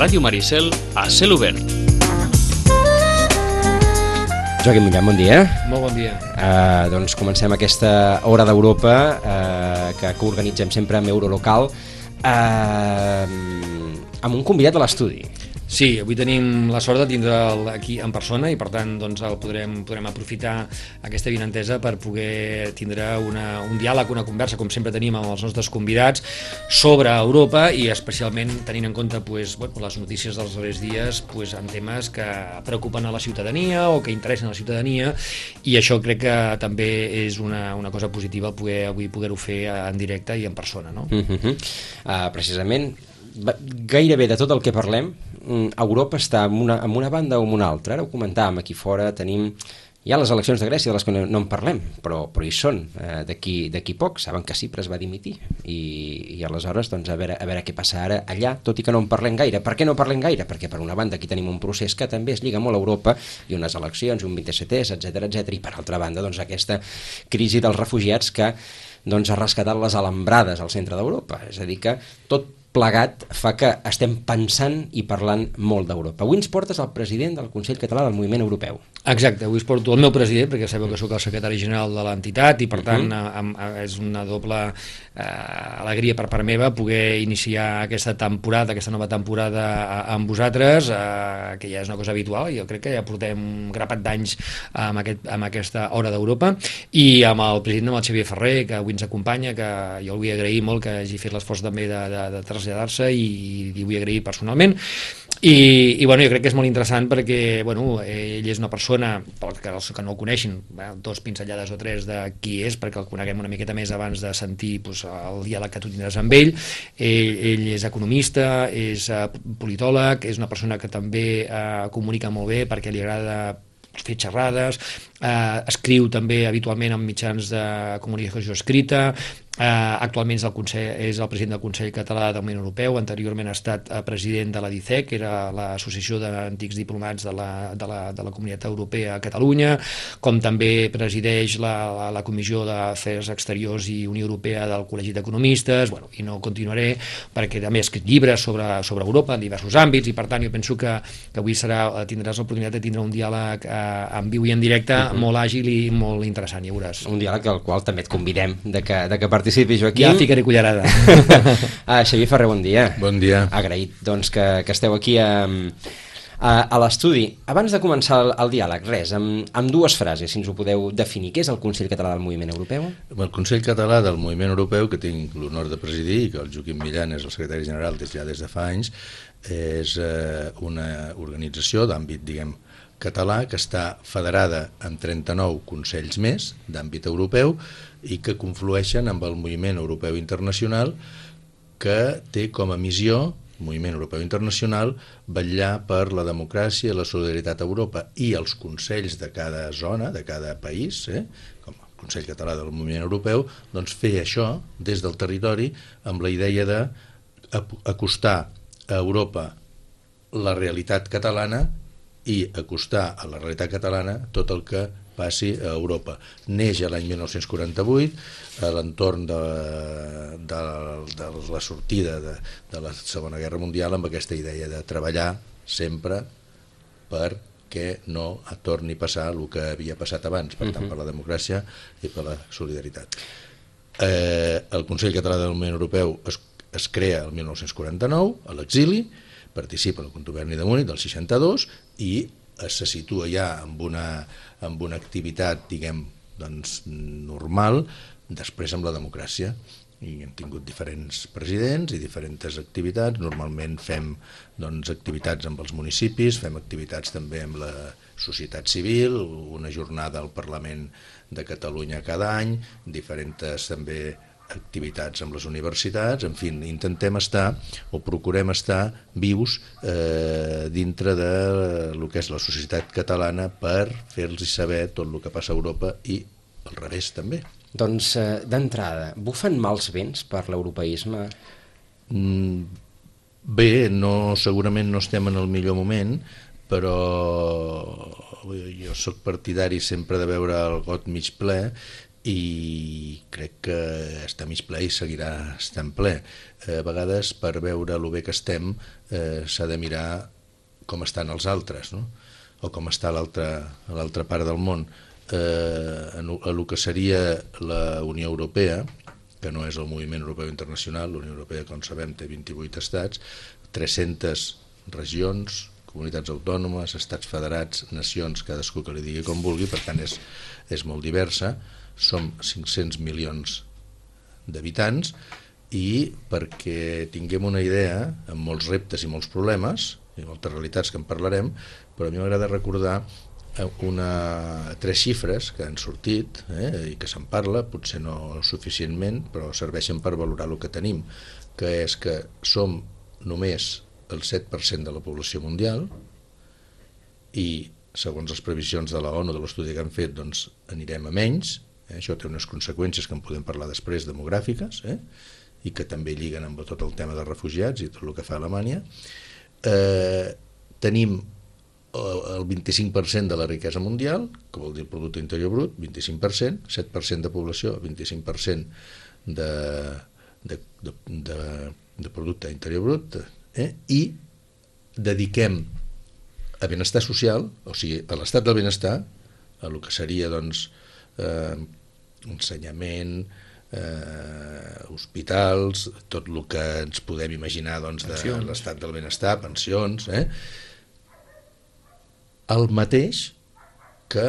Ràdio Maricel a cel obert. Joaquim Millan, bon dia. Molt bon dia. Uh, doncs comencem aquesta Hora d'Europa uh, que, que organitzem sempre amb Eurolocal uh, amb un convidat de l'estudi. Sí, avui tenim la sort de tindre'l aquí en persona i per tant doncs, el podrem, podrem aprofitar aquesta vinentesa per poder tindre una, un diàleg, una conversa, com sempre tenim amb els nostres convidats, sobre Europa i especialment tenint en compte pues, bueno, les notícies dels darrers dies pues, en temes que preocupen a la ciutadania o que interessen a la ciutadania i això crec que també és una, una cosa positiva poder, avui poder-ho fer en directe i en persona. No? Uh -huh. uh, precisament, gairebé de tot el que parlem, Europa està en una, en una banda o en una altra. Ara ho comentàvem, aquí fora tenim hi ha les eleccions de Grècia de les que no, no en parlem, però, però hi són. Eh, D'aquí poc saben que Cipres va dimitir i, i aleshores doncs, a, veure, a veure què passa ara allà, tot i que no en parlem gaire. Per què no parlem gaire? Perquè per una banda aquí tenim un procés que també es lliga molt a Europa i unes eleccions, un 27 etc etc i per altra banda doncs, aquesta crisi dels refugiats que doncs, ha rescatat les alambrades al centre d'Europa. És a dir que tot plegat fa que estem pensant i parlant molt d'Europa. Avui ens portes el president del Consell Català del Moviment Europeu. Exacte, avui es porto el meu president, perquè sabeu que sóc el secretari general de l'entitat i per tant uh -huh. a, a, és una doble eh, alegria per part meva poder iniciar aquesta temporada, aquesta nova temporada amb vosaltres, eh, que ja és una cosa habitual, jo crec que ja portem un grapat d'anys amb, aquest, amb aquesta hora d'Europa, i amb el president, amb el Xavier Ferrer, que avui ens acompanya, que jo el vull agrair molt que hagi fet l'esforç també de, de, de traslladar-se i, i vull agrair personalment. I, i bueno, jo crec que és molt interessant perquè bueno, ell és una persona, que els que no el coneixin, dos pinzellades o tres de qui és, perquè el coneguem una miqueta més abans de sentir pues, el diàleg que tu tindràs amb ell. Ell, ell és economista, és uh, politòleg, és una persona que també uh, comunica molt bé perquè li agrada fer xerrades, eh, escriu també habitualment en mitjans de comunicació escrita, Eh, actualment és el, Consell, és el president del Consell Català del Moviment Europeu, anteriorment ha estat eh, president de la DICEC, que era l'Associació d'Antics Diplomats de la, de, la, de la Comunitat Europea a Catalunya, com també presideix la, la, la Comissió d'Afers Exteriors i Unió Europea del Col·legi d'Economistes, bueno, i no continuaré perquè també ha escrit llibres sobre, sobre Europa en diversos àmbits i per tant jo penso que, que avui serà, tindràs l'oportunitat de tindre un diàleg eh, en viu i en directe. Molt àgil i molt interessant, ja veuràs. Un diàleg al qual també et convidem de que, de que participi, Joaquim. Ja ficaré cullerada. ah, Xavier Ferrer, bon dia. Bon dia. Agraït doncs, que, que esteu aquí a, a, a l'estudi. Abans de començar el, el diàleg, res, amb, amb dues frases, si ens ho podeu definir. Què és el Consell Català del Moviment Europeu? El Consell Català del Moviment Europeu, que tinc l'honor de presidir, i que el Joaquim Millan és el secretari general des ja des de fa anys, és eh, una organització d'àmbit, diguem, català que està federada en 39 consells més d'àmbit europeu i que conflueixen amb el moviment europeu internacional que té com a missió moviment europeu internacional vetllar per la democràcia i la solidaritat a Europa. I els consells de cada zona, de cada país, eh, com el Consell Català del Moviment Europeu, doncs fer això des del territori amb la idea de acostar a Europa la realitat catalana i acostar a la realitat catalana tot el que passi a Europa. Neix l'any 1948 a l'entorn de, de, de la sortida de, de la Segona Guerra Mundial amb aquesta idea de treballar sempre per que no torni a passar el que havia passat abans, per tant, per la democràcia i per la solidaritat. Eh, el Consell Català del Moviment Europeu es, es crea el 1949, a l'exili, participa el contuberni de Múnich del 62 i se situa ja amb una, amb una activitat, diguem, doncs, normal, després amb la democràcia i hem tingut diferents presidents i diferents activitats. Normalment fem doncs, activitats amb els municipis, fem activitats també amb la societat civil, una jornada al Parlament de Catalunya cada any, diferents també activitats amb les universitats, en fi, intentem estar o procurem estar vius eh, dintre de el que és la societat catalana per fer-los saber tot el que passa a Europa i al revés també. Doncs eh, d'entrada, bufen mals vents per l'europeisme? Mm, bé, no, segurament no estem en el millor moment, però jo sóc partidari sempre de veure el got mig ple i crec que està mig ple i seguirà estant ple. Eh, a vegades, per veure el bé que estem, eh, s'ha de mirar com estan els altres, no? o com està l'altra part del món. Eh, en, en el que seria la Unió Europea, que no és el moviment europeu internacional, la Unió Europea, com sabem, té 28 estats, 300 regions, comunitats autònomes, estats federats, nacions, cadascú que li digui com vulgui, per tant és, és molt diversa, som 500 milions d'habitants i perquè tinguem una idea, amb molts reptes i molts problemes, i moltes realitats que en parlarem, però a mi m'agrada recordar eh, una, tres xifres que han sortit eh, i que se'n parla, potser no suficientment, però serveixen per valorar el que tenim, que és que som només el 7% de la població mundial i segons les previsions de la ONU, de l'estudi que han fet, doncs anirem a menys, Eh? Això té unes conseqüències que en podem parlar després, demogràfiques, eh? i que també lliguen amb tot el tema dels refugiats i tot el que fa Alemanya. Eh, tenim el 25% de la riquesa mundial, que vol dir el producte interior brut, 25%, 7% de població, 25% de, de, de, de, de producte interior brut, eh? i dediquem a benestar social, o sigui, a l'estat del benestar, a el que seria doncs, eh, ensenyament, eh, hospitals, tot el que ens podem imaginar doncs, de l'estat del benestar, pensions, eh? el mateix que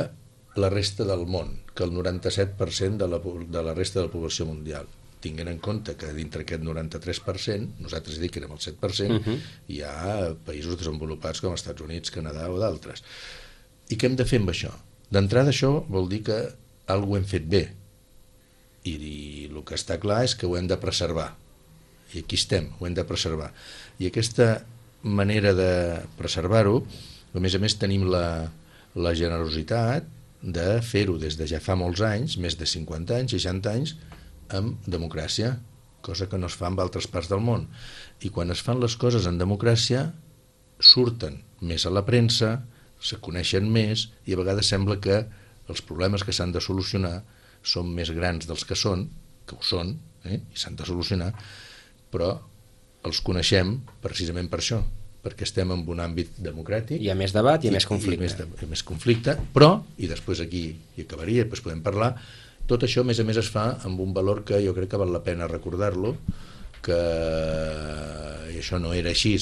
la resta del món, que el 97% de la, de la resta de la població mundial tinguent en compte que dintre aquest 93%, nosaltres dic que érem el 7%, uh -huh. hi ha països desenvolupats com els Estats Units, Canadà o d'altres. I què hem de fer amb això? D'entrada això vol dir que alguna hem fet bé, i, i el que està clar és que ho hem de preservar i aquí estem, ho hem de preservar i aquesta manera de preservar-ho a més a més tenim la, la generositat de fer-ho des de ja fa molts anys, més de 50 anys, 60 anys, amb democràcia, cosa que no es fa en altres parts del món. I quan es fan les coses en democràcia, surten més a la premsa, se coneixen més i a vegades sembla que els problemes que s'han de solucionar són més grans dels que són, que ho són, eh? i s'han de solucionar, però els coneixem precisament per això, perquè estem en un àmbit democràtic. Hi ha més debat i hi ha més conflicte. I més, de, i més conflicte, però, i després aquí hi acabaria, després podem parlar, tot això, a més a més, es fa amb un valor que jo crec que val la pena recordar-lo, que i això no era així,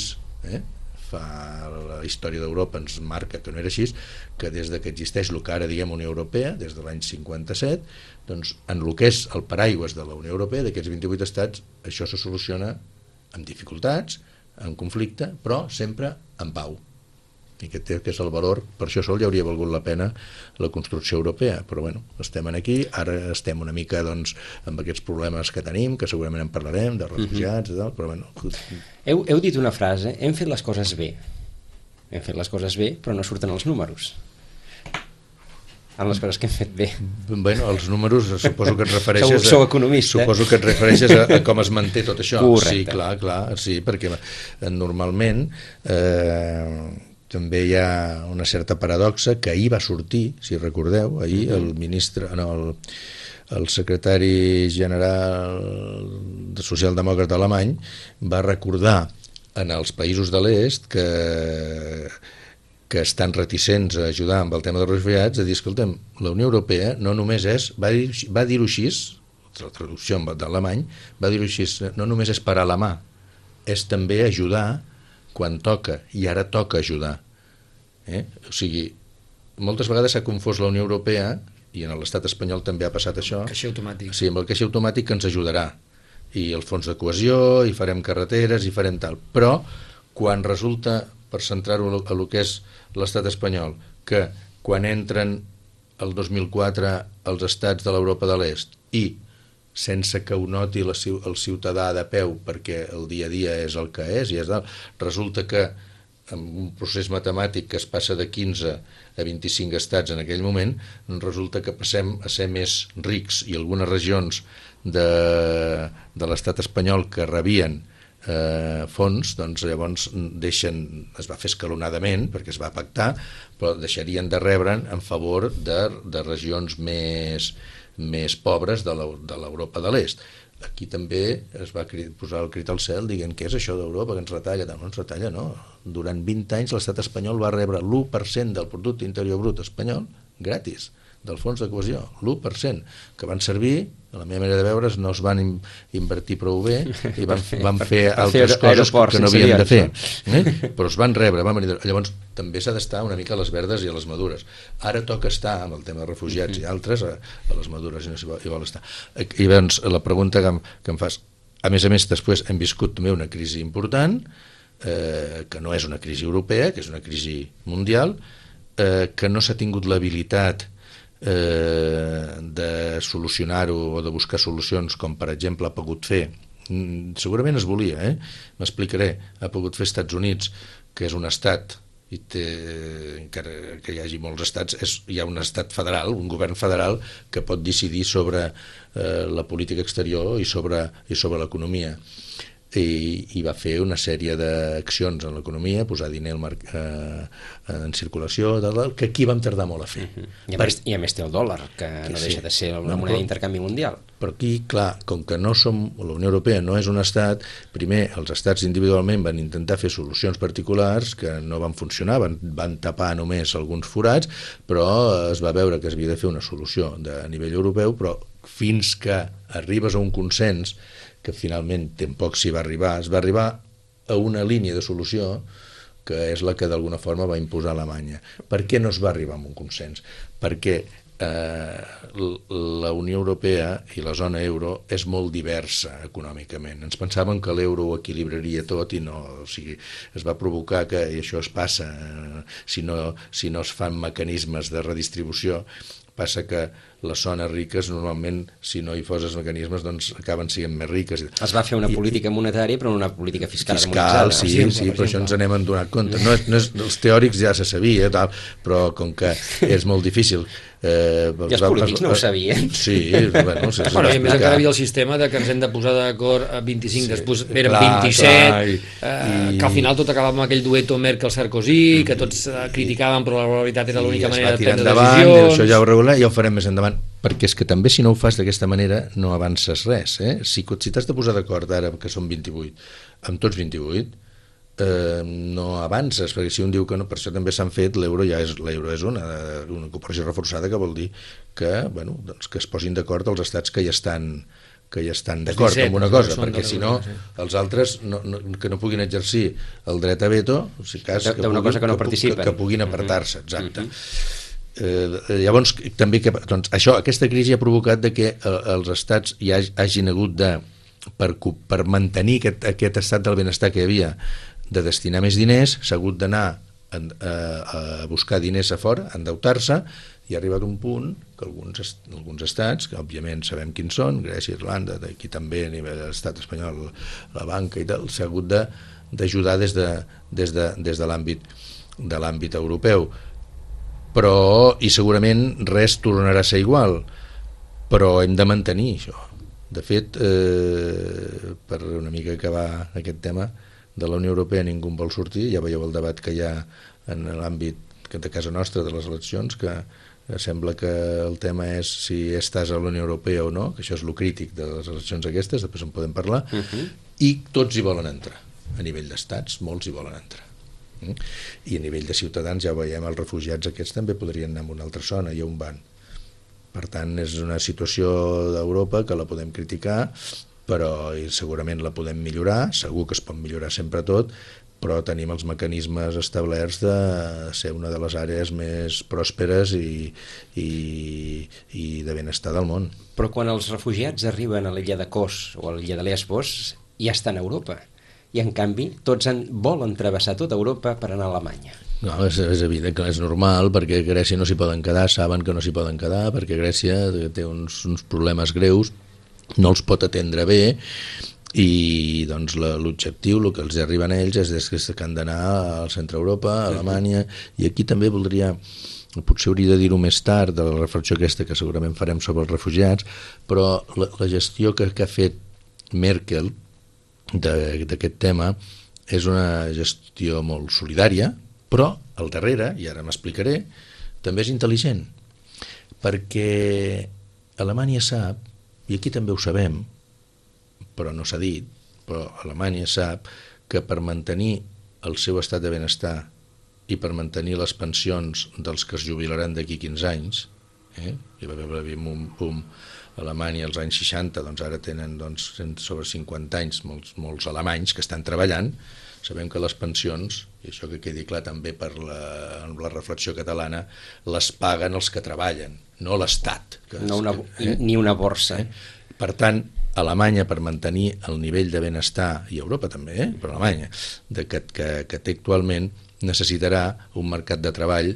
eh? fa la història d'Europa ens marca que no era així, que des de que existeix el que ara diguem Unió Europea, des de l'any 57, doncs en el que és el paraigües de la Unió Europea, d'aquests 28 estats, això se soluciona amb dificultats, en conflicte, però sempre en pau i que té que és el valor, per això sol ja hauria valgut la pena la construcció europea, però bueno, estem aquí, ara estem una mica doncs, amb aquests problemes que tenim, que segurament en parlarem, de refugiats, uh -huh. tal, però bueno... Heu, heu dit una frase, hem fet les coses bé, hem fet les coses bé, però no surten els números amb les coses que hem fet bé. Bueno, els números suposo que et refereixes... Sou, sou economista. Eh? Suposo que et refereixes a, a com es manté tot això. Correcte. Sí, clar, clar, sí, perquè normalment eh, també hi ha una certa paradoxa que ahir va sortir, si recordeu, ahir el ministre, no, el, el secretari general de socialdemòcrata alemany va recordar en els països de l'est que, que estan reticents a ajudar amb el tema dels refugiats, a dir, escolta'm, la Unió Europea no només és, va dir-ho va dir així, la traducció d'alemany, va dir-ho així, no només és parar la mà, és també ajudar quan toca, i ara toca ajudar. Eh? O sigui, moltes vegades s'ha confós la Unió Europea, i en l'estat espanyol també ha passat això, caixer automàtic. Sí, amb el caixer automàtic que ens ajudarà, i el fons de cohesió, i farem carreteres, i farem tal. Però, quan resulta, per centrar-ho a el que és l'estat espanyol, que quan entren el 2004 els estats de l'Europa de l'Est i sense que ho noti la, el ciutadà de peu perquè el dia a dia és el que és i és dalt, resulta que amb un procés matemàtic que es passa de 15 a 25 estats en aquell moment, resulta que passem a ser més rics i algunes regions de, de l'estat espanyol que rebien eh, fons, doncs llavors deixen, es va fer escalonadament perquè es va pactar, però deixarien de rebre'n en favor de, de regions més, més pobres de l'Europa de l'Est. Aquí també es va posar el crit al cel dient què és això d'Europa, que ens retalla, no ens retalla, no. Durant 20 anys l'estat espanyol va rebre l'1% del producte interior brut espanyol gratis del fons de cohesió, l'1%, que van servir, a la meva manera de veure's, no es van invertir prou bé i van, van fer altres coses que no havien de fer. Eh? Però es van rebre, van venir... Llavors, també s'ha d'estar una mica a les verdes i a les madures. Ara toca estar amb el tema de refugiats i altres a, a les madures i no s'hi vol, hi vol estar. I llavors, la pregunta que em, que em fas, a més a més, després hem viscut també una crisi important, eh, que no és una crisi europea, que és una crisi mundial, eh, que no s'ha tingut l'habilitat eh, de solucionar-ho o de buscar solucions com per exemple ha pogut fer mm, segurament es volia, eh? m'explicaré ha pogut fer Estats Units que és un estat i té, encara que hi hagi molts estats, és, hi ha un estat federal, un govern federal que pot decidir sobre eh, la política exterior i sobre, i sobre l'economia i, i va fer una sèrie d'accions en l'economia, posar diner al marc, eh, en circulació, de, que aquí vam tardar molt a fer. Uh -huh. I, a per... més, I a més té el dòlar, que, que no sí. deixa de ser una no, moneda d'intercanvi mundial. Però aquí, clar, com que no som, la Unió Europea no és un estat, primer els estats individualment van intentar fer solucions particulars que no van funcionar, van, van tapar només alguns forats, però es va veure que es havia de fer una solució de, a nivell europeu, però fins que arribes a un consens que finalment tampoc s'hi va arribar, es va arribar a una línia de solució que és la que d'alguna forma va imposar Alemanya. Per què no es va arribar a un consens? Perquè eh, la Unió Europea i la zona euro és molt diversa econòmicament. Ens pensàvem que l'euro ho equilibraria tot i no, o sigui, es va provocar que, i això es passa, eh, si, no, si no es fan mecanismes de redistribució, passa que les zones riques normalment, si no hi foses mecanismes, doncs acaben sent més riques. Es va fer una I, política monetària, però una política fiscal. Fiscal, sí, sí, sí, però això ens n'hem adonat compte. No és, no és, els teòrics ja se sabia, tal, però com que és molt difícil Eh, I els polítics no ho sabien. Sí, bueno, sí, bueno, i més encara havia el sistema de que ens hem de posar d'acord a 25, sí, després eren clar, 27, clar, i, eh, que al final tot acabava amb aquell dueto Merkel-Sarkozy, que tots eh, criticàvem però la realitat era l'única manera de prendre endavant, decisions. Això ja ho regular i ja ho farem més endavant perquè és que també si no ho fas d'aquesta manera no avances res. Eh? Si, si t'has de posar d'acord ara, que són 28, amb tots 28, eh, no avances, perquè si un diu que no, per això també s'han fet, l'euro ja és, l'euro és una, una cooperació reforçada que vol dir que, bueno, doncs que es posin d'acord els estats que ja estan que ja estan d'acord amb una cosa, perquè si no, els altres no, no, que no puguin exercir el dret a veto, si cas, que, puguin, cosa que, no que, que, que puguin apartar-se, exacte. Uh -huh. eh, llavors, també que, doncs, això, aquesta crisi ha provocat de que eh, els estats hi hagin hagut de, per, per mantenir aquest, aquest estat del benestar que hi havia, de destinar més diners, s'ha hagut d'anar a, a, a buscar diners a fora, a endeutar-se, i ha arribat un punt que alguns, alguns estats, que òbviament sabem quins són, Grècia, Irlanda, d'aquí també a nivell de l'estat espanyol, la banca i tal, s'ha hagut d'ajudar de, des de, des de, des de l'àmbit de l'àmbit europeu. Però i segurament res tornarà a ser igual però hem de mantenir això. De fet eh, per una mica acabar aquest tema de la Unió Europea ningú en vol sortir, ja veieu el debat que hi ha en l'àmbit de casa nostra de les eleccions, que sembla que el tema és si estàs a la Unió Europea o no, que això és lo crític de les eleccions aquestes, després en podem parlar, uh -huh. i tots hi volen entrar, a nivell d'estats, molts hi volen entrar. Mm? I a nivell de ciutadans ja veiem els refugiats aquests també podrien anar a una altra zona i on van. Per tant, és una situació d'Europa que la podem criticar, però segurament la podem millorar, segur que es pot millorar sempre tot, però tenim els mecanismes establerts de ser una de les àrees més pròsperes i, i, i de benestar del món. Però quan els refugiats arriben a l'illa de Kos o a l'illa de Lesbos, ja estan a Europa. I en canvi, tots en, volen travessar tota Europa per anar a Alemanya. No, és, és evident que és normal, perquè Grècia no s'hi poden quedar, saben que no s'hi poden quedar, perquè Grècia té uns, uns problemes greus no els pot atendre bé i doncs l'objectiu, el que els arriben a ells és que han d'anar al centre Europa, a Alemanya, i aquí també voldria potser hauria de dir-ho més tard de la reflexió aquesta que segurament farem sobre els refugiats, però la, la gestió que, que ha fet Merkel d'aquest tema és una gestió molt solidària, però al darrere, i ara m'explicaré, també és intel·ligent, perquè Alemanya sap, i aquí també ho sabem, però no s'ha dit, però Alemanya sap que per mantenir el seu estat de benestar i per mantenir les pensions dels que es jubilaran d'aquí 15 anys, eh? hi va haver un boom a Alemanya als anys 60, doncs ara tenen doncs, sobre 50 anys molts, molts alemanys que estan treballant, sabem que les pensions, i això que quedi clar també per la, la reflexió catalana, les paguen els que treballen, no l'Estat. No una, eh? Ni una borsa. Eh? Per tant, Alemanya per mantenir el nivell de benestar, i Europa també, eh? però Alemanya, de que, que, que té actualment, necessitarà un mercat de treball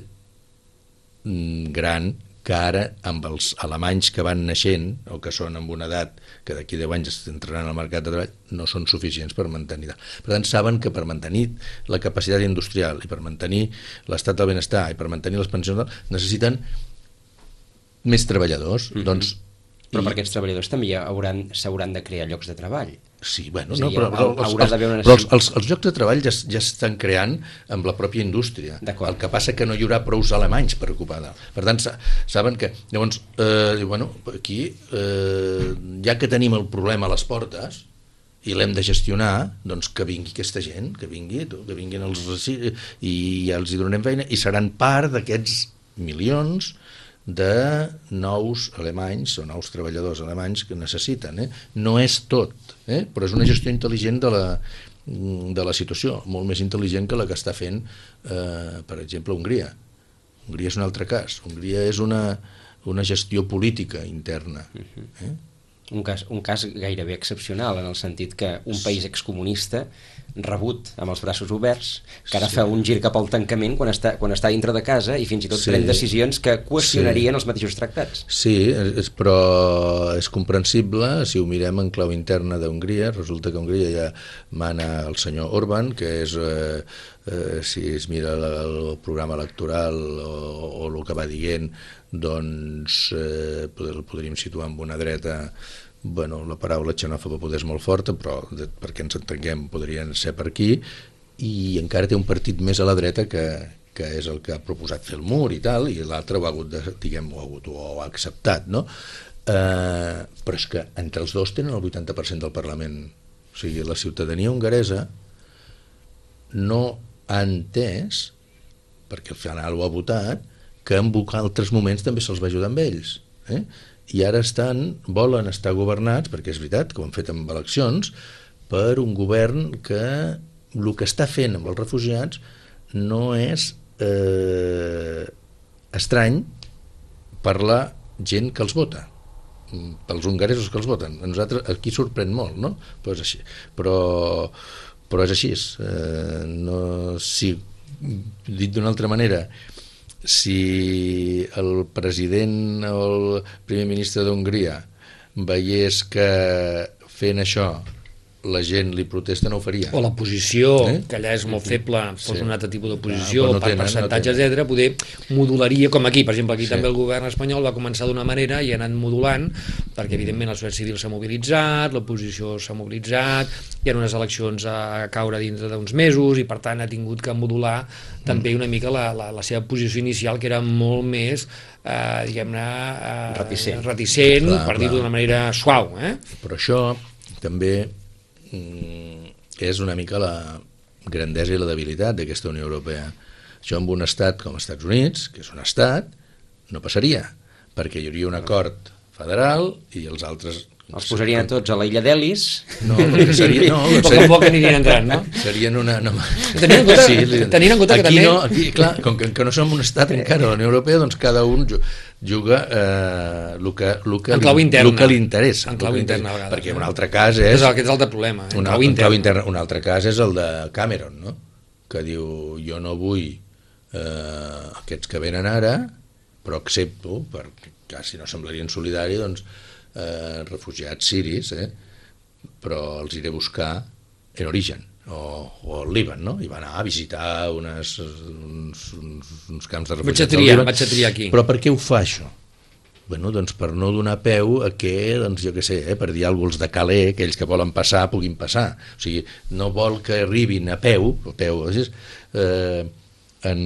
mm, gran que ara amb els alemanys que van naixent o que són amb una edat que d'aquí 10 anys entraran al mercat de treball no són suficients per mantenir. Per tant, saben que per mantenir la capacitat industrial i per mantenir l'estat del benestar i per mantenir les pensions necessiten més treballadors. Mm -hmm. Doncs però I... per aquests treballadors també s'hauran de crear llocs de treball. Sí, bueno, no, però, però, els, els, però els, els, els llocs de treball ja, ja estan creant amb la pròpia indústria. El que passa que no hi haurà prous alemanys per ocupar. Per tant, saben que... Llavors, eh, bueno, aquí, eh, ja que tenim el problema a les portes, i l'hem de gestionar, doncs que vingui aquesta gent, que vingui, que vinguin els i ja els hi donarem feina i seran part d'aquests milions de nous alemanys o nous treballadors alemanys que necessiten. Eh? No és tot, eh? però és una gestió intel·ligent de la, de la situació, molt més intel·ligent que la que està fent, eh, per exemple, Hongria. Hongria és un altre cas. Hongria és una, una gestió política interna. Eh? Un cas, un cas gairebé excepcional en el sentit que un país excomunista rebut amb els braços oberts que ara sí. fa un gir cap al tancament quan està, quan està dintre de casa i fins i tot sí. pren decisions que qüestionarien sí. els mateixos tractats. Sí, és, però és comprensible si ho mirem en clau interna d'Hongria, resulta que Hongria ja mana el senyor Orban, que és... Eh, eh, si es mira el, el programa electoral o, o el que va dient doncs eh, el podríem situar amb una dreta bueno, la paraula xenòfoba poder és molt forta, però de, perquè ens entenguem podrien ser per aquí, i encara té un partit més a la dreta que, que és el que ha proposat fer el mur i tal, i l'altre ho ha hagut de, diguem, ho ha hagut o ha acceptat, no? Eh, però és que entre els dos tenen el 80% del Parlament. O sigui, la ciutadania hongaresa no ha entès, perquè al final ho ha votat, que en altres moments també se'ls va ajudar amb ells. Eh? I ara estan, volen estar governats, perquè és veritat que ho han fet amb eleccions, per un govern que el que està fent amb els refugiats no és eh, estrany per la gent que els vota pels hongaresos que els voten. A nosaltres aquí sorprèn molt, no? Però és així. Però, però és així. Eh, no, si, dit d'una altra manera, si el president o el primer ministre d'Hongria veiés que fent això la gent li protesta no ho faria. O la posició, eh? que allà és molt feble, fos sí. un altre tipus de posició, ah, no per tenen, percentatge, no etc, poder modularia, com aquí, per exemple, aquí sí. també el govern espanyol va començar d'una manera i ha anat modulant, perquè evidentment la societat civil s'ha mobilitzat, l'oposició s'ha mobilitzat, hi ha unes eleccions a caure dintre d'uns mesos i per tant ha tingut que modular també mm. una mica la, la, la seva posició inicial, que era molt més eh, diguem-ne eh, reticent, reticent clar, per dir-ho d'una manera suau. Eh? Però això també és una mica la grandesa i la debilitat d'aquesta Unió Europea. Això amb un estat com els Estats Units, que és un estat, no passaria, perquè hi hauria un acord federal i els altres els posarien tots a la illa d'Elis. No, perquè seria, no, poc seria, a poc anirien entrant, no? Serien una... No, tenint en compte, sí, tenint en compte aquí que també... No, aquí, clar, com que, que no som un estat encara a la Unió Europea, doncs cada un juga eh, el que, el que, en clau interna. el que li interessa. En clau interna, a vegades. Perquè un altre cas és... És aquest és l'altre problema. Eh? Un, clau interna. clau interna. Un altre cas és el de Cameron, no? que diu jo no vull eh, aquests que venen ara, però accepto, perquè si no semblarien solidari, doncs eh, refugiats siris, eh, però els iré a buscar en origen, o, o al Líban, no? I va anar a visitar unes, uns, uns, uns camps de refugiats vaig a triar, vaig a triar aquí. Però per què ho fa això? Bueno, doncs per no donar peu a que, doncs jo què sé, eh, per dir alguna de Calais, aquells que volen passar puguin passar. O sigui, no vol que arribin a peu, a peu, és, eh, en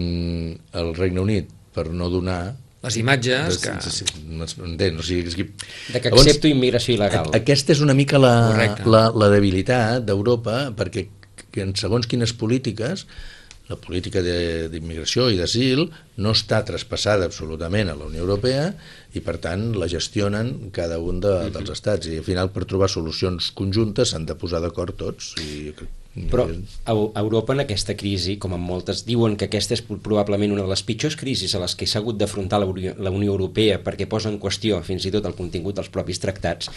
el Regne Unit per no donar les imatges de, que... entén, o sigui, és que... De que Llavors, accepto immigració il·legal. Aquesta és una mica la, Correcte. la, la debilitat d'Europa, perquè que en segons quines polítiques, la política de- d'immigració i d'asil no està traspassada absolutament a la Unió Europea i, per tant, la gestionen cada un de, dels estats. I, al final, per trobar solucions conjuntes s'han de posar d'acord tots. I, Però a Europa en aquesta crisi, com en moltes, diuen que aquesta és probablement una de les pitjors crisis a les que s'ha hagut d'afrontar la Unió- la Unió Europea perquè posa en qüestió fins i tot el contingut dels propis tractats,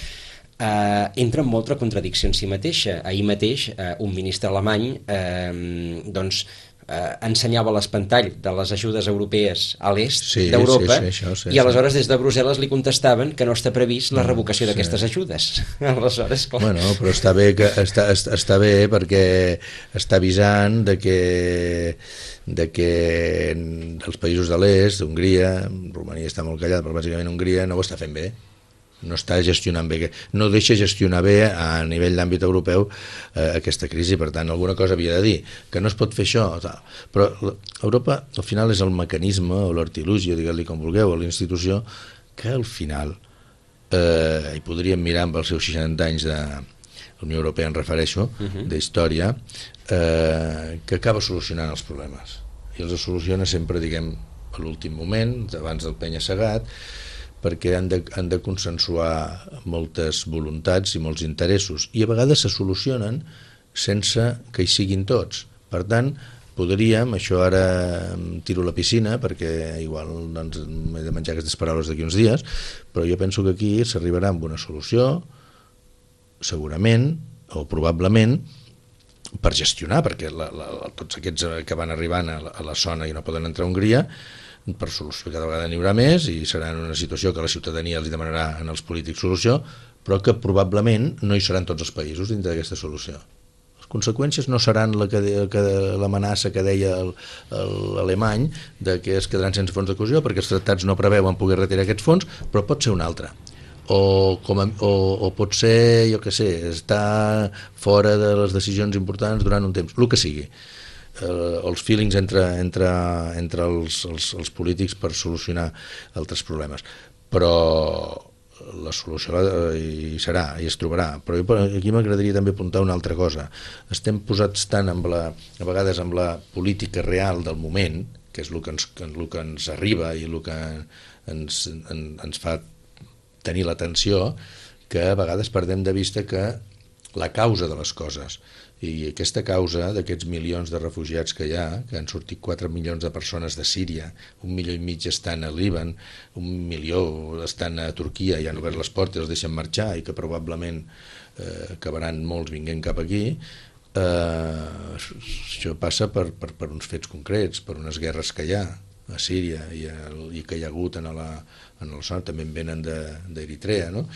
eh, entra en molta contradicció en si mateixa. Ahir mateix eh, un ministre alemany eh, doncs, eh, ensenyava l'espantall de les ajudes europees a l'est Sí, d'Europa sí, sí, això, sí, i aleshores des de Brussel·les li contestaven que no està previst la revocació sí. d'aquestes ajudes. aleshores, clar, Bueno, però està bé, que, està, està, bé perquè està avisant de que, de que els països de l'est, Hongria, Romania està molt callat, però bàsicament Hongria no ho està fent bé no està gestionant bé, no deixa gestionar bé a nivell d'àmbit europeu eh, aquesta crisi, per tant, alguna cosa havia de dir, que no es pot fer això, tal. però Europa al final és el mecanisme o l'artilugi, digueu-li com vulgueu, o la institució que al final eh, hi podríem mirar amb els seus 60 anys de la Unió Europea, en refereixo, uh -huh. d'història, eh, que acaba solucionant els problemes. I els soluciona sempre, diguem, a l'últim moment, abans del penya-segat, perquè han de, han de consensuar moltes voluntats i molts interessos i a vegades se solucionen sense que hi siguin tots. Per tant, podríem, això ara tiro la piscina perquè igual doncs, m'he de menjar aquestes paraules d'aquí uns dies, però jo penso que aquí s'arribarà amb una solució segurament o probablement per gestionar, perquè la, la, tots aquests que van arribant a la, a la zona i no poden entrar a Hongria, per solució cada vegada n'hi haurà més i serà en una situació que la ciutadania els demanarà en els polítics solució, però que probablement no hi seran tots els països dintre d'aquesta solució. Les conseqüències no seran la que de- que l'amenaça que deia l'alemany de que es quedaran sense fons de cohesió perquè els tractats no preveuen poder retirar aquests fons, però pot ser una altra o, com a, o, o pot ser, jo que sé, estar fora de les decisions importants durant un temps, el que sigui eh, els feelings entre, entre, entre els, els, els polítics per solucionar altres problemes. Però la solució la- hi serà, i es trobarà. Però jo, aquí m'agradaria també apuntar una altra cosa. Estem posats tant amb la, a vegades amb la política real del moment que és el que ens, el que ens arriba i el que ens, en, ens fa tenir l'atenció que a vegades perdem de vista que la causa de les coses i aquesta causa d'aquests milions de refugiats que hi ha, que han sortit 4 milions de persones de Síria, un milió i mig estan a Líban, un milió estan a Turquia i han obert les portes, els deixen marxar i que probablement eh, acabaran molts vinguent cap aquí, eh, això passa per, per, per uns fets concrets, per unes guerres que hi ha a Síria i, el, i que hi ha hagut en la, en el son, també en venen d'Eritrea, no?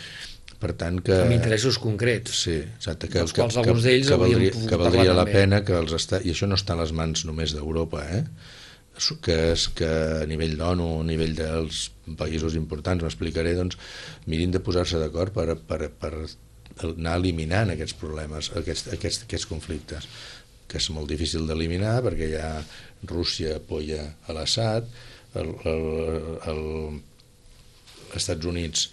Per tant que... amb interessos concrets. Sí, exacte. Que, dels que, quals que, alguns d'ells que valdria, que valdria la també. pena que els està... I això no està a les mans només d'Europa, eh? que és que a nivell d'ONU, a nivell dels països importants, m'explicaré, doncs, mirin de posar-se d'acord per, per, per anar eliminant aquests problemes, aquests, aquests, aquests conflictes, que és molt difícil d'eliminar perquè ja Rússia apoya a l'Assad, el, el, el, els Estats Units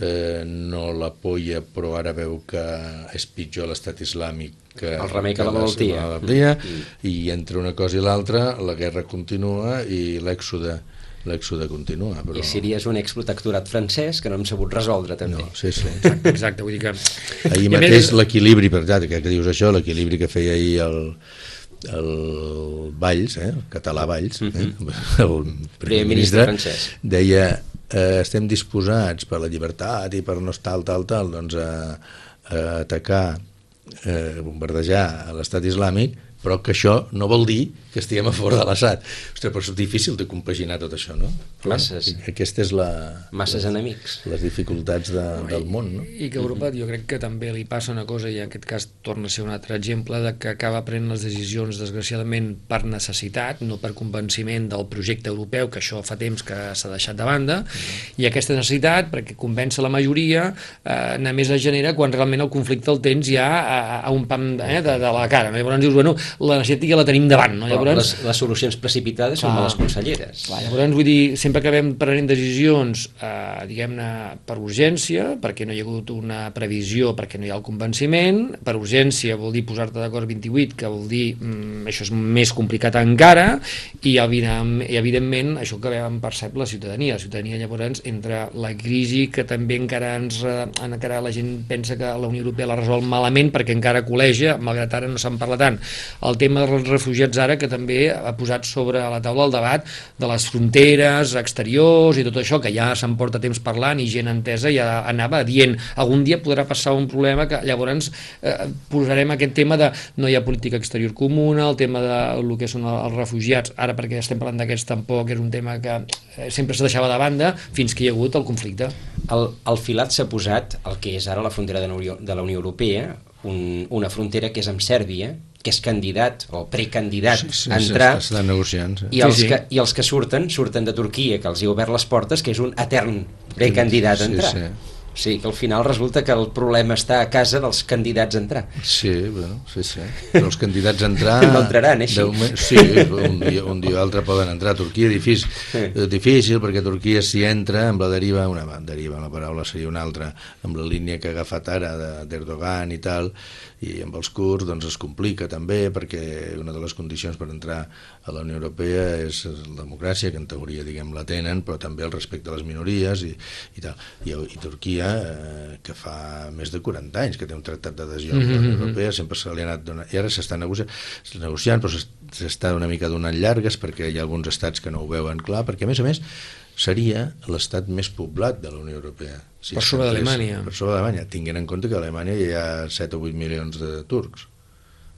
eh, no l'apoya però ara veu que és pitjor l'estat islàmic que El remei que la malaltia. la malaltia i entre una cosa i l'altra la guerra continua i l'èxode l'èxode continua però... I Síria és un exprotectorat francès que no hem sabut resoldre també. no, sí, sí. Exacte, exacte, vull dir que... ahir mateix més- l'equilibri per tant, que, que dius això, l'equilibri que feia ahir el, el Valls, eh, el català Valls, eh, el Mhm. Primer ministre francès. deia eh, estem disposats per la llibertat i per no estar tal, tal, doncs a, a atacar, eh, bombardejar a l'estat islàmic, però que això no vol dir que estiguem a favor de l'Assad. Ostres, però és difícil de compaginar tot això, no? Masses. Aquesta és la, Masses enemics. les dificultats de, del món, no? I que a Europa jo crec que també li passa una cosa, i en aquest cas torna a ser un altre exemple, de que acaba prenent les decisions, desgraciadament, per necessitat, no per convenciment del projecte europeu, que això fa temps que s'ha deixat de banda, i aquesta necessitat, perquè convèncer la majoria, eh, només es genera quan realment el conflicte el tens ja a, a un pam eh, de, de la cara. Llavors dius, bueno, la necessitat ja la tenim davant, no? Llavors les, les solucions precipitades clar, són les conselleres. Clar, llavors, vull dir, sempre acabem prenent decisions, eh, diguem-ne, per urgència, perquè no hi ha hagut una previsió, perquè no hi ha el convenciment, per urgència vol dir posar-te d'acord 28, que vol dir mm, això és més complicat encara, i, i evidentment això que vam percep la ciutadania. La ciutadania llavors, entre la crisi que també encara ens encara la gent pensa que la Unió Europea la resol malament perquè encara col·legia, malgrat ara no se'n parla tant. El tema dels refugiats ara que també ha posat sobre la taula el debat de les fronteres exteriors i tot això, que ja se'n porta temps parlant i gent entesa ja anava dient algun dia podrà passar un problema que llavors eh, posarem aquest tema de no hi ha política exterior comuna, el tema de el que són els refugiats, ara perquè estem parlant d'aquests tampoc és un tema que eh, sempre se deixava de banda fins que hi ha hagut el conflicte. El, el filat s'ha posat el que és ara la frontera de la Unió, de la Unió Europea, un, una frontera que és amb Sèrbia, que és candidat o precandidat sí, sí, a entrar estan negociant, sí. i, els sí, sí. Que, i els que surten, surten de Turquia que els hi ha obert les portes, que és un etern precandidat a entrar sí, sí. O sigui que al final resulta que el problema està a casa dels candidats a entrar. Sí, bueno, sí, sí. Però els candidats a entrar... no entraran, eh, així? Moment, sí, un dia, un dia o altre poden entrar. Turquia difícil, sí. difícil perquè Turquia si entra amb la deriva, una deriva, la paraula seria una altra, amb la línia que ha agafat ara d'Erdogan i tal, i amb els kurds doncs, es complica també perquè una de les condicions per entrar a la Unió Europea és la democràcia, que en teoria diguem la tenen, però també el respecte a les minories i, i tal. I, i Turquia, eh, que fa més de 40 anys que té un tractat d'adhesió mm -hmm. a la Unió mm-hmm. Europea, sempre se li ha anat donant, i ara s'està negociant, negociant, però s'està una mica donant llargues perquè hi ha alguns estats que no ho veuen clar, perquè a més a més seria l'estat més poblat de la Unió Europea. Si per sobre d'Alemanya. Per sobre d'Alemanya, tinguent en compte que a Alemanya hi ha 7 o 8 milions de turcs.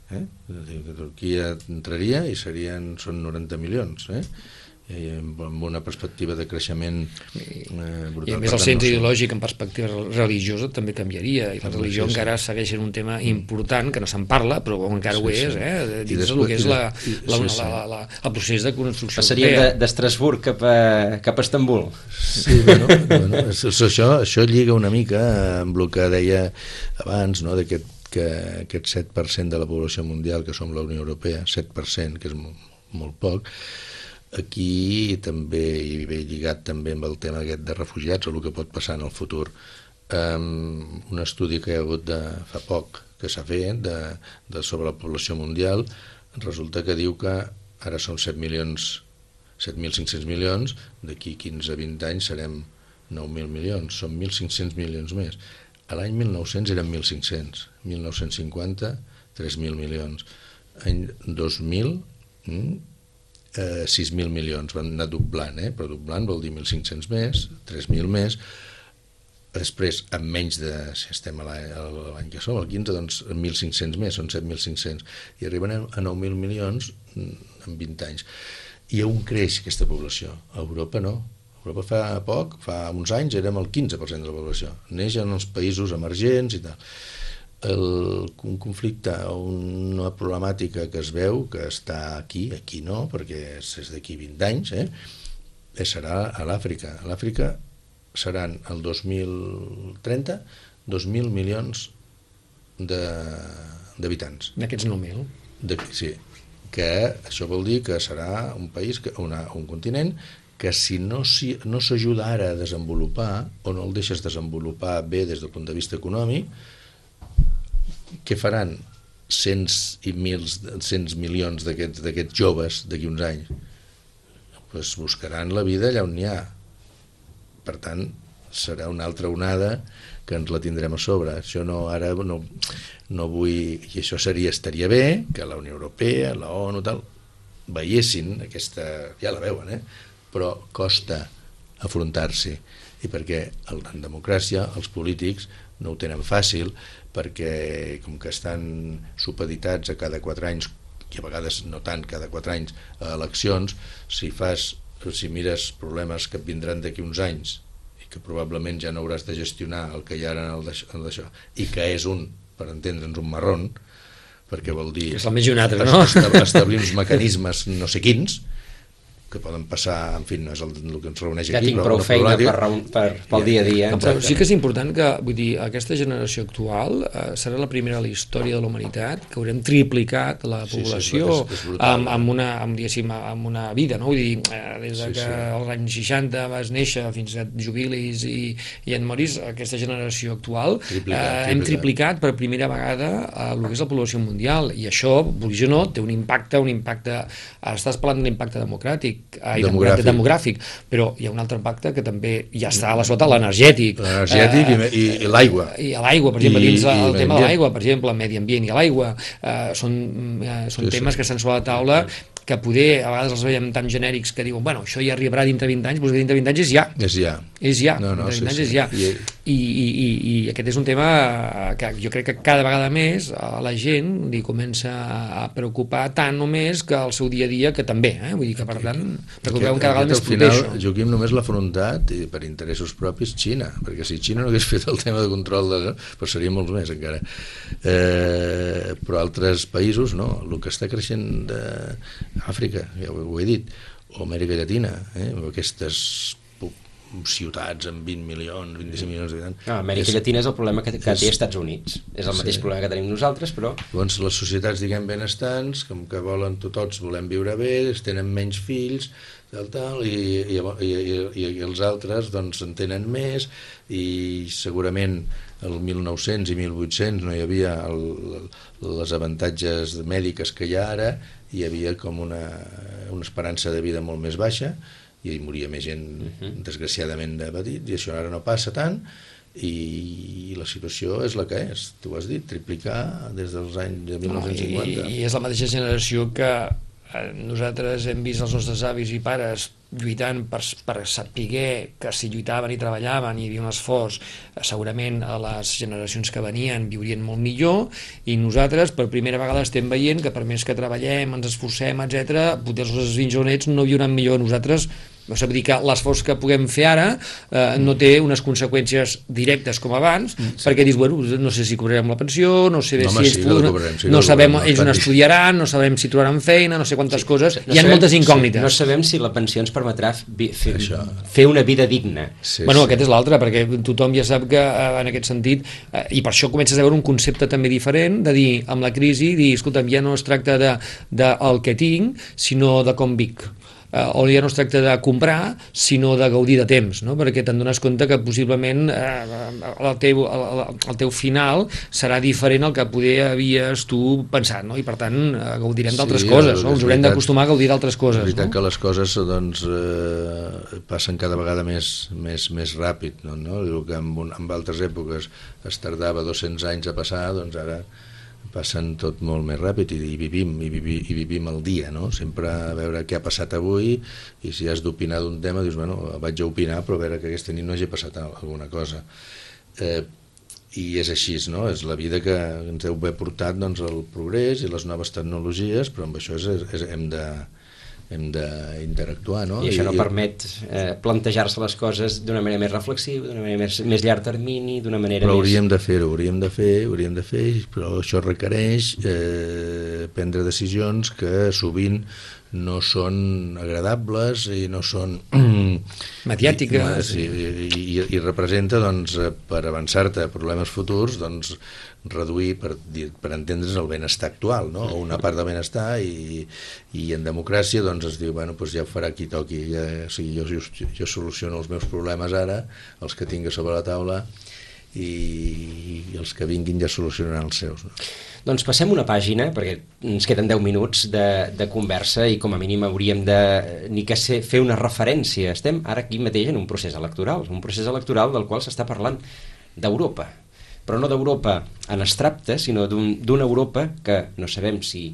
Eh? És a dir, que Turquia entraria i serien, són 90 milions. Eh? I amb una perspectiva de creixement eh, brutal. I a més el cens no ideològic en perspectiva religiosa també canviaria i la religió sí, sí. encara segueix sent un tema important que no se'n parla però encara sí, ho és eh, dins després, del que és la, la, sí, sí. La, la, la, el procés de construcció Passaríem d'Estrasburg cap, a, cap a Estambul Sí, bueno, bueno això, això lliga una mica amb el que deia abans no, d'aquest que aquest 7% de la població mundial que som la Unió Europea, 7%, que és molt, molt poc, Aquí també hi ve lligat també amb el tema aquest de refugiats o el que pot passar en el futur. Um, un estudi que hi ha hagut de, fa poc que s'ha fet de, de sobre la població mundial resulta que diu que ara són 7 milions 7.500 milions, d'aquí 15-20 anys serem 9.000 milions, són 1.500 milions més. A l'any 1900 eren 1.500, 1950 3.000 milions. Any 2000 eh, 6.000 milions, van anar doblant, eh? però doblant vol dir 1.500 més, 3.000 més, després, amb menys de, si estem a l'any que som, el 15, doncs 1.500 més, són 7.500, i arriben a 9.000 milions en 20 anys. I on creix aquesta població? A Europa no. A Europa fa poc, fa uns anys, érem el 15% de la població. Neix en els països emergents i tal el, un conflicte o una problemàtica que es veu que està aquí, aquí no, perquè és, d'aquí 20 anys, eh? eh serà a l'Àfrica. A l'Àfrica seran el 2030 2.000 milions d'habitants. D'aquests 9.000? Sí, que això vol dir que serà un país, que, una, un continent que si no s'ajuda si, no ara a desenvolupar o no el deixes desenvolupar bé des del punt de vista econòmic, què faran cents i mils, cents milions d'aquests joves d'aquí uns anys? Pues buscaran la vida allà on n'hi ha. Per tant, serà una altra onada que ens la tindrem a sobre. Això no, ara no, no vull... I això seria, estaria bé que la Unió Europea, la ONU, tal, veiessin aquesta... Ja la veuen, eh? Però costa afrontar-s'hi. I perquè en democràcia els polítics no ho tenen fàcil, perquè com que estan supeditats a cada quatre anys i a vegades no tant cada quatre anys a eleccions, si fas si mires problemes que et vindran d'aquí uns anys i que probablement ja no hauràs de gestionar el que hi ha en d'això i que és un, per entendre'ns, un marron perquè vol dir és el més un altre, no? establir uns mecanismes no sé quins que poden passar, en fi, no és el, el que ens reuneix ja aquí, tinc però prou feina per, per, pel dia a dia. Però sí que és important que, vull dir, aquesta generació actual eh, serà la primera a la història de la humanitat que haurem triplicat la Sí, sí, és població és- brutal. amb, amb, una, amb, diguéssim, amb una vida, no? Vull dir, eh, des de Sí, que sí. als anys 60 vas néixer fins que et jubilis i, i et moris, aquesta generació actual Triplicat, eh, hem triplicat. triplicat per primera vegada eh, el que és la població mundial i això, vulguis o no, té un impacte, un impacte, estàs parlant d'un impacte democràtic, ai, Demogràfic. demogràfic, demogràfic, però hi ha un altre impacte que també ja està a la sota, l'energètic. L'energètic i, i, i l'aigua. I l'aigua, per exemple, I- dins i el tema de l'aigua, per exemple, el medi ambient i l'aigua, eh, són, eh, són Sí, sí. temes que estan sobre la taula que poder, a vegades els veiem tan genèrics que diuen, bueno, això ja arribarà dintre 20 anys, doncs dintre 20 anys és ja, És ja. és ja, No, no, dintre 20 sí, anys sí. és ja. I- I, i, i, aquest és un tema que jo crec que cada vegada més a la gent li comença a preocupar tant o més que el seu dia a dia, que també, eh? vull dir que per tant, veuen cada vegada més proper final, això. Joaquim, només l'ha afrontat i per interessos propis Xina, perquè si Xina no hagués fet el tema de control, de, pues seria molts més encara. Eh, però altres països, no, el que està creixent d'Àfrica, ja ho, ho he dit, o Amèrica Llatina, eh, aquestes ciutats amb 20 milions, 25 milions d'habitants. No, Amèrica és- Llatina és el problema que, que és- té Estats Units. És el mateix Sí. problema que tenim nosaltres, però Llavors les societats, diguem, benestants, com que volen, tots volem viure bé, tenen menys fills, tal, tal, i, i, i, i, i els altres doncs en tenen més i segurament el 1900 i 1800 no hi havia el, les avantatges mèdiques que hi ha ara, hi havia com una, una esperança de vida molt més baixa i hi moria més gent desgraciadament de petit i això ara no passa tant i la situació és la que és, tu has dit, triplicar des dels anys de No, 1950. i, I és la mateixa generació que eh, nosaltres hem vist els nostres avis i pares lluitant per, per saber que si lluitaven i treballaven i hi havia un esforç, eh, segurament a les generacions que venien viurien molt millor. I nosaltres per primera vegada estem veient que per més que treballem, ens esforcem, etc, potser els nostres fills o nets no viuran millor. Nosaltres no sé, vull dir que l'esforç que puguem fer ara eh, no té unes conseqüències directes com abans, sí. perquè dius, bueno, no sé si cobrarem la pensió, no sé No, si ells sí la cobrarem, sí no sabem cobrarem, ells on no, estudiaran, no sabem si trobaran feina, no sé quantes coses, no hi ha sabem- moltes incògnites. No sabem si la pensió ens permetrà fer, Això. fer una vida digna. Sí, bueno, sí. aquest és l'altre, perquè tothom ja sap que eh, en aquest sentit, eh, i per això comences a veure un concepte també diferent, de dir, amb la crisi, dir, escolta'm, ja no es tracta de, de el que tinc, sinó de com vic eh, o ja no es tracta de comprar, sinó de gaudir de temps, no? perquè te'n dones compte que possiblement eh, el, teu, el, el teu final serà diferent al que poder havies tu pensat, no? i per tant eh, gaudirem Sí, d'altres coses, no? és ens haurem d'acostumar a gaudir d'altres És coses. veritat No? que les coses doncs, eh, passen cada vegada més, més, més ràpid, no? no? El que en, un- en altres èpoques es tardava 200 anys a passar, doncs ara passen tot molt més ràpid i, i vivim i, vivi, i vivim el dia, no? Sempre a veure què ha passat avui i si has d'opinar d'un tema dius, bueno, vaig a opinar però a veure que aquesta nit no hagi passat alguna cosa. Eh, i és així, no? és la vida que ens deu haver portat doncs, el progrés i les noves tecnologies, però amb això és, és, hem de hem d'interactuar, no? I això no permet eh, plantejar-se les coses d'una manera més reflexiva, d'una manera més, més llarg termini, d'una manera però més... hauríem de fer-ho, hauríem de fer, hauríem de fer, però això requereix eh, prendre decisions que sovint no són agradables i no són Mediàtiques. i, i, i, i representa doncs, per avançar-te a problemes futurs doncs, reduir per, per entendre's el benestar actual no? o una part del benestar i, i en democràcia doncs es diu bueno, doncs ja ho farà qui toqui ja, o sigui, jo, jo, jo soluciono els meus problemes ara els que tinc sobre la taula i, i els que vinguin ja solucionaran els seus no? Doncs passem una pàgina, perquè ens queden 10 minuts de, de conversa i com a mínim hauríem de ni que ser, fer una referència. Estem ara aquí mateix en un procés electoral, un procés electoral del qual s'està parlant d'Europa, però no d'Europa en abstracte, sinó d'una un, Europa que no sabem si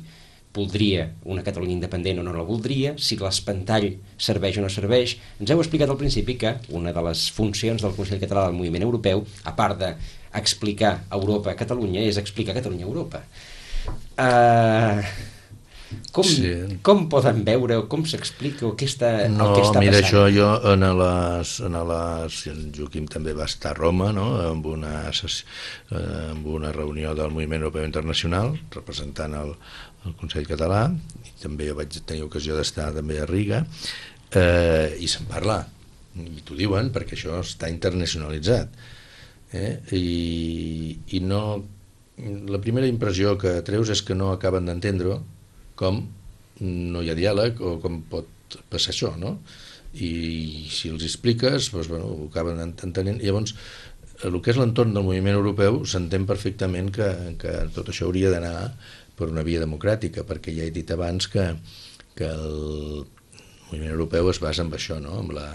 voldria una Catalunya independent o no la voldria, si l'espantall serveix o no serveix. Ens heu explicat al principi que una de les funcions del Consell Català del Moviment Europeu, a part d'explicar Europa a Catalunya, és explicar Catalunya a Europa. Uh, Com, Sí. com poden veure o com s'explica o què està, No, el que està mira, passant? això jo en les, en les... En Joaquim també va estar a Roma, no?, amb una, eh, amb una reunió del Moviment Europeu Internacional, representant el, el Consell Català, i també vaig tenir ocasió d'estar també a Riga, eh, i se'n parla, i t'ho diuen perquè això està internacionalitzat. Eh? I, I no... La primera impressió que treus és que no acaben d'entendre com no hi ha diàleg o com pot passar això, no? I si els expliques, doncs, bueno, ho acaben entenent. Llavors, el que és l'entorn del moviment europeu s'entén perfectament que, que tot això hauria d'anar per una via democràtica, perquè ja he dit abans que, que el moviment europeu es basa en això, no? en, la,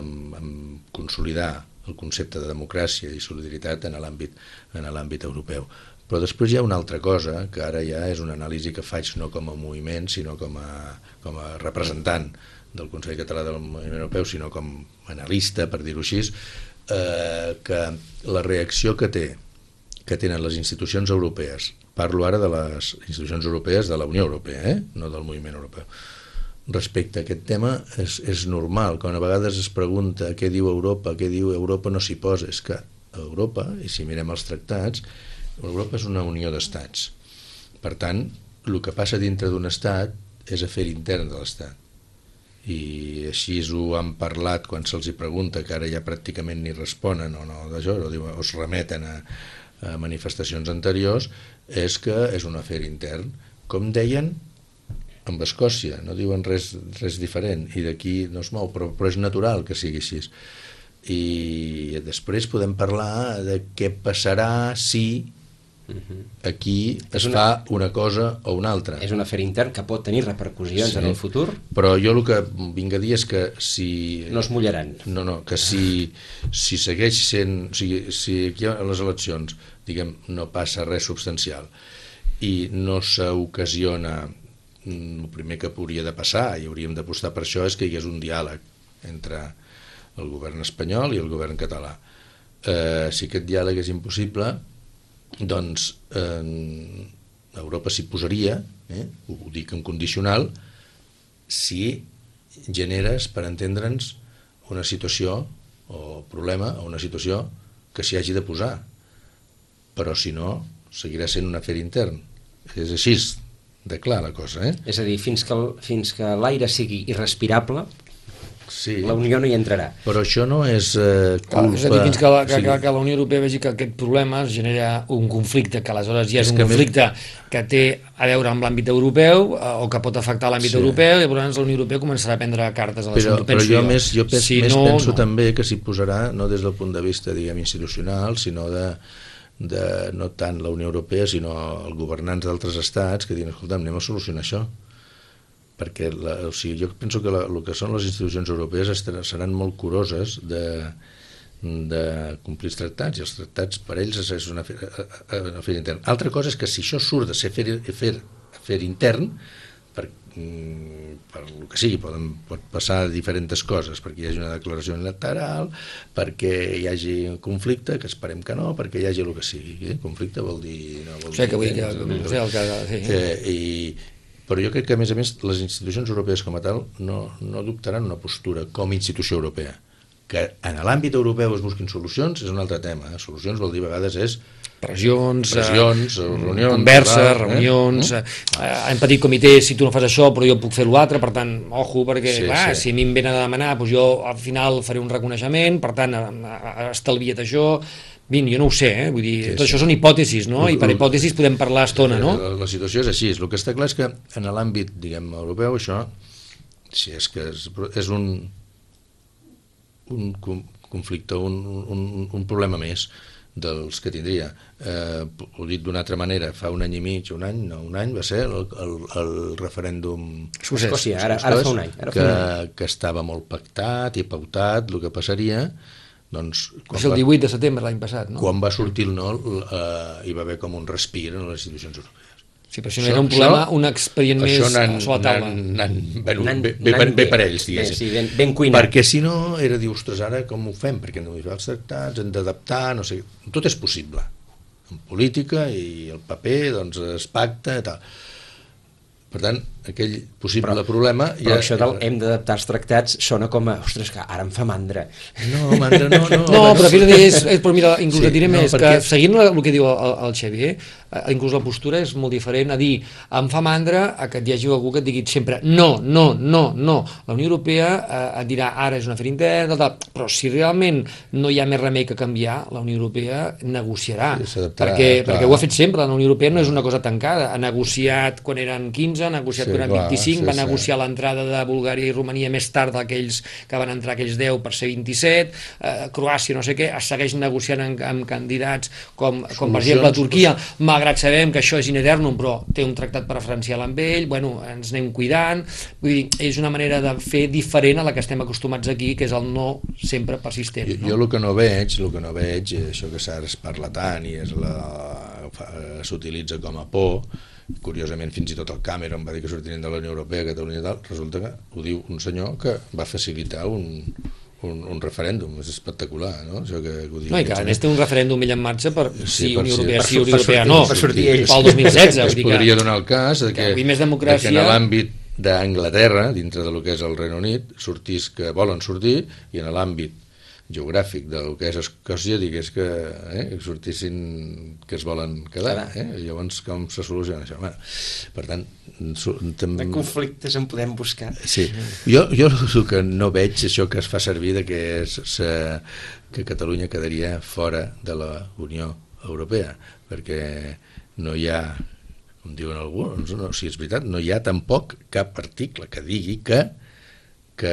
en, en consolidar el concepte de democràcia i solidaritat en l'àmbit en l'àmbit europeu. Però després hi ha una altra cosa, que ara ja és una anàlisi que faig no com a moviment, sinó com a, com a representant del Consell Català del Moviment Europeu, sinó com analista, per dir-ho així, eh, que la reacció que té que tenen les institucions europees, parlo ara de les institucions europees de la Unió Europea, eh? no del moviment europeu, respecte a aquest tema és, és normal, quan a vegades es pregunta què diu Europa, què diu Europa no s'hi posa, és que Europa, i si mirem els tractats, Europa és una unió d'estats. Per tant, el que passa dintre d'un estat és afer intern de l'estat. I així ho han parlat quan se'ls pregunta, que ara ja pràcticament ni responen o no d'això, o, o es remeten a, a manifestacions anteriors, és que és un afer intern. Com deien, amb Escòcia, no diuen res, res diferent, i d'aquí no es mou, però, però és natural que sigui així. I després podem parlar de què passarà si aquí es És una- fa una cosa o una altra. És un afer intern que pot tenir repercussions Sí. en el futur, Però jo el que vinc a dir és que si... no es mullaran. No, no, que si, si segueix sent... O sigui, si aquí a les eleccions, diguem, no passa res substancial i no s'ocasiona mm, el primer que podria de passar i hauríem d'apostar per això és que hi hagués un diàleg entre el govern espanyol i el govern català. Eh, si aquest diàleg és impossible, doncs eh, Europa s'hi posaria, eh, ho, dic en condicional, si generes, per entendre'ns, una situació o problema o una situació que s'hi hagi de posar. Però si no, seguirà sent un afer intern. És així de clar la cosa, eh? És a dir, fins que, fins que l'aire sigui irrespirable, Sí. la Unió no hi entrarà. Però això no és eh, Clar, culpa... és a dir, fins que la, que, sigui, que, que la Unió Europea vegi que aquest problema es genera un conflicte, que aleshores ja és, És un que a més- conflicte que té a veure amb l'àmbit europeu eh, o que pot afectar l'àmbit Sí. europeu, i llavors la Unió Europea començarà a prendre cartes a però, l'assumpte. però penso jo, més, jo pens, si més no, penso no. també que s'hi posarà no des del punt de vista diguem institucional sinó de, de no tant la Unió Europea sinó els governants d'altres estats que diuen, escolta, anem a solucionar això perquè la, o sigui, jo penso que la, el que són les institucions europees estar, seran molt curoses de, de complir els tractats i els tractats per ells és, una afer, una afer intern. Altra cosa és que si això surt de ser afer, afer, afer intern per, mm, per el que sigui, poden, pot passar diferents coses, perquè hi hagi una declaració unilateral, perquè hi hagi un conflicte, que esperem que no, perquè hi hagi el que sigui. Eh? Conflicte vol dir... No vol O sigui, que vull dir dir, que, no sé, el que, i, però jo crec que, a més a més, les institucions europees com a tal no, no adoptaran una postura com a institució europea. Que en l'àmbit europeu es busquin solucions és un altre tema. Eh? Solucions vol dir a vegades és pressions, pressions, eh, reunions, converses, eh? reunions, Mm. eh? eh, en petit comitè, si tu no fas això, però jo puc fer l'altre, per tant, ojo, perquè, Sí, sí, clar, sí. si a mi em venen a demanar, doncs jo al final faré un reconeixement, per tant, eh, eh, estalvia't això, Vin, jo no ho sé, eh? vull dir, Sí, tot sí. això són hipòtesis, no? I per hipòtesis podem parlar estona, no? La, la situació és així. El que està clar és que en l'àmbit, diguem, europeu, això, si és que és, és un, un conflicte, un, un, un problema més dels que tindria. Eh, ho dit d'una altra manera, fa un any i mig, un any, no, un any va ser el, el, el referèndum Escocès. Escòcia, ara, ara fa un any. Ara que, un any. que estava molt pactat i pautat, el que passaria, doncs... Va ser el 18 de setembre l'any passat, no? quan va sortir el no, eh, hi va haver com un respir en les institucions europees. Sí, però si no era un problema, un expedient més això sobre la taula. venut N'han- bé, bé, n'han bé, bé. per ells, diguéssim. sí, ben- ben cuinat. Perquè si no, era dir, ostres, ara com ho fem? Perquè no hi fa els tractats, hem d'adaptar, no sé... Tot és possible. En política i el paper, doncs, es pacta i tal. Per tant, aquell possible però, problema... Però ja, això del hem d'adaptar els tractats sona com a, ostres, que ara em fa mandra. No, mandra no, no. no, però fíjate, és, és, però mira, inclús sí, et diré no, més, perquè... que seguint el que diu el, el Xavier, eh, inclús la postura és molt diferent a dir, em fa mandra a que hi hagi algú que et digui sempre no, no, no, no. La Unió Europea eh, et dirà ara és una afer interna, tal, però si realment no hi ha més remei que canviar, la Unió Europea negociarà, sí, perquè, clar. perquè ho ha fet sempre, la Unió Europea no és una cosa tancada, ha negociat quan eren 15, ha negociat sí, quan eren 25, sí, va negociar sí. l'entrada de Bulgària i Romania més tard d'aquells que van entrar aquells 10 per ser 27, eh, Croàcia no sé què, es segueix negociant amb, amb candidats com, com per exemple Turquia, malgrat sabem que això és in eternum, però té un tractat preferencial amb ell, bueno, ens anem cuidant, vull dir, és una manera de fer diferent a la que estem acostumats aquí, que és el no sempre persistent. Jo, no? jo el que no veig, el que no veig, això que s'ha es parla tant i és la s'utilitza com a por, curiosament fins i tot el Cameron va dir que sortirien de la Unió Europea, Catalunya i tal, resulta que ho diu un senyor que va facilitar un, un, un referèndum, és espectacular, no? Això que, que ho no, i que a més té un referèndum ell en marxa per sí, si per Unió Europea sí, Unió Europea no, per sortir ells. pel 2016. Es podria donar el cas de que, que, més democràcia... de que en l'àmbit d'Anglaterra, dintre del que és el Regne Unit, sortís que volen sortir, i en l'àmbit geogràfic del que és Escòcia digués que, eh, sortissin que es volen quedar, eh? llavors com se soluciona això? Bueno, per tant també... de conflictes en podem buscar sí. jo, jo el que no veig això que es fa servir de que, és, se, que Catalunya quedaria fora de la Unió Europea perquè no hi ha com diuen alguns, no, si és veritat, no hi ha tampoc cap article que digui que, que,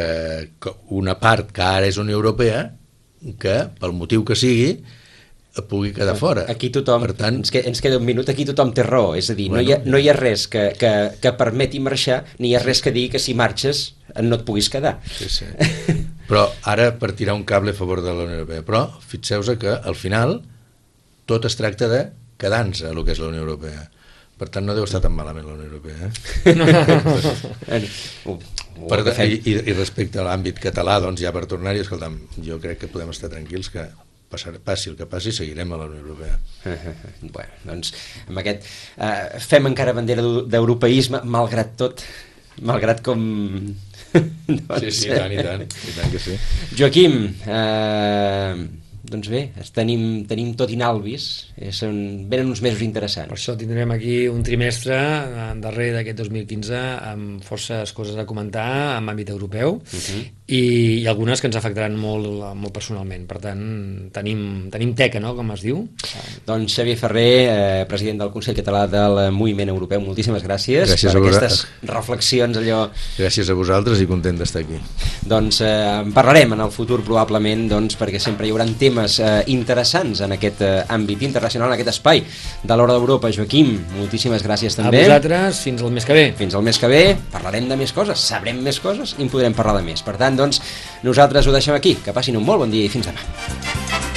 que una part que ara és Unió Europea que, pel motiu que sigui, pugui quedar fora. Aquí tothom, per tant, ens, queda, ens queda un minut, aquí tothom té raó, és a dir, bueno, no, hi ha, no hi ha res que, que, que permeti marxar, ni hi ha res que digui que si marxes no et puguis quedar. Sí, sí. Però ara per tirar un cable a favor de la Unió Europea, però fixeu-vos que al final tot es tracta de quedar-nos a el que és la Unió Europea. Per tant, no deu estar tan malament la Unió Europea. Eh? per, i, I respecte a l'àmbit català, doncs ja per tornar-hi, escolta'm, jo crec que podem estar tranquils que passar, passi el que passi, seguirem a la Unió Europea. bueno, doncs amb aquest eh, fem encara bandera d'europeisme, malgrat tot, malgrat com... doncs, sí, sí, i tant, i tant, i tant que sí. Joaquim, eh, doncs bé, tenim, tenim tot inalvis, eh, són, venen uns mesos interessants. Per això tindrem aquí un trimestre eh, darrer d'aquest 2015 amb forces coses a comentar en àmbit europeu uh mhm. -huh. I, i algunes que ens afectaran molt, molt personalment. Per tant, tenim, tenim teca, no?, com es diu. Doncs Xavier Ferrer, eh, president del Consell Català del Moviment Europeu, moltíssimes gràcies, gràcies per aquestes reflexions allò... Gràcies a vosaltres i content d'estar aquí. Doncs eh, en parlarem en el futur probablement doncs, perquè sempre hi haurà temes eh, interessants en aquest eh, àmbit internacional, en aquest espai de l'Hora d'Europa. Joaquim, moltíssimes gràcies també. A vosaltres, fins al mes que ve. Fins al mes que ve, parlarem de més coses, sabrem més coses i en podrem parlar de més. Per tant, doncs, nosaltres ho deixem aquí. Que passin un molt bon dia i fins demà.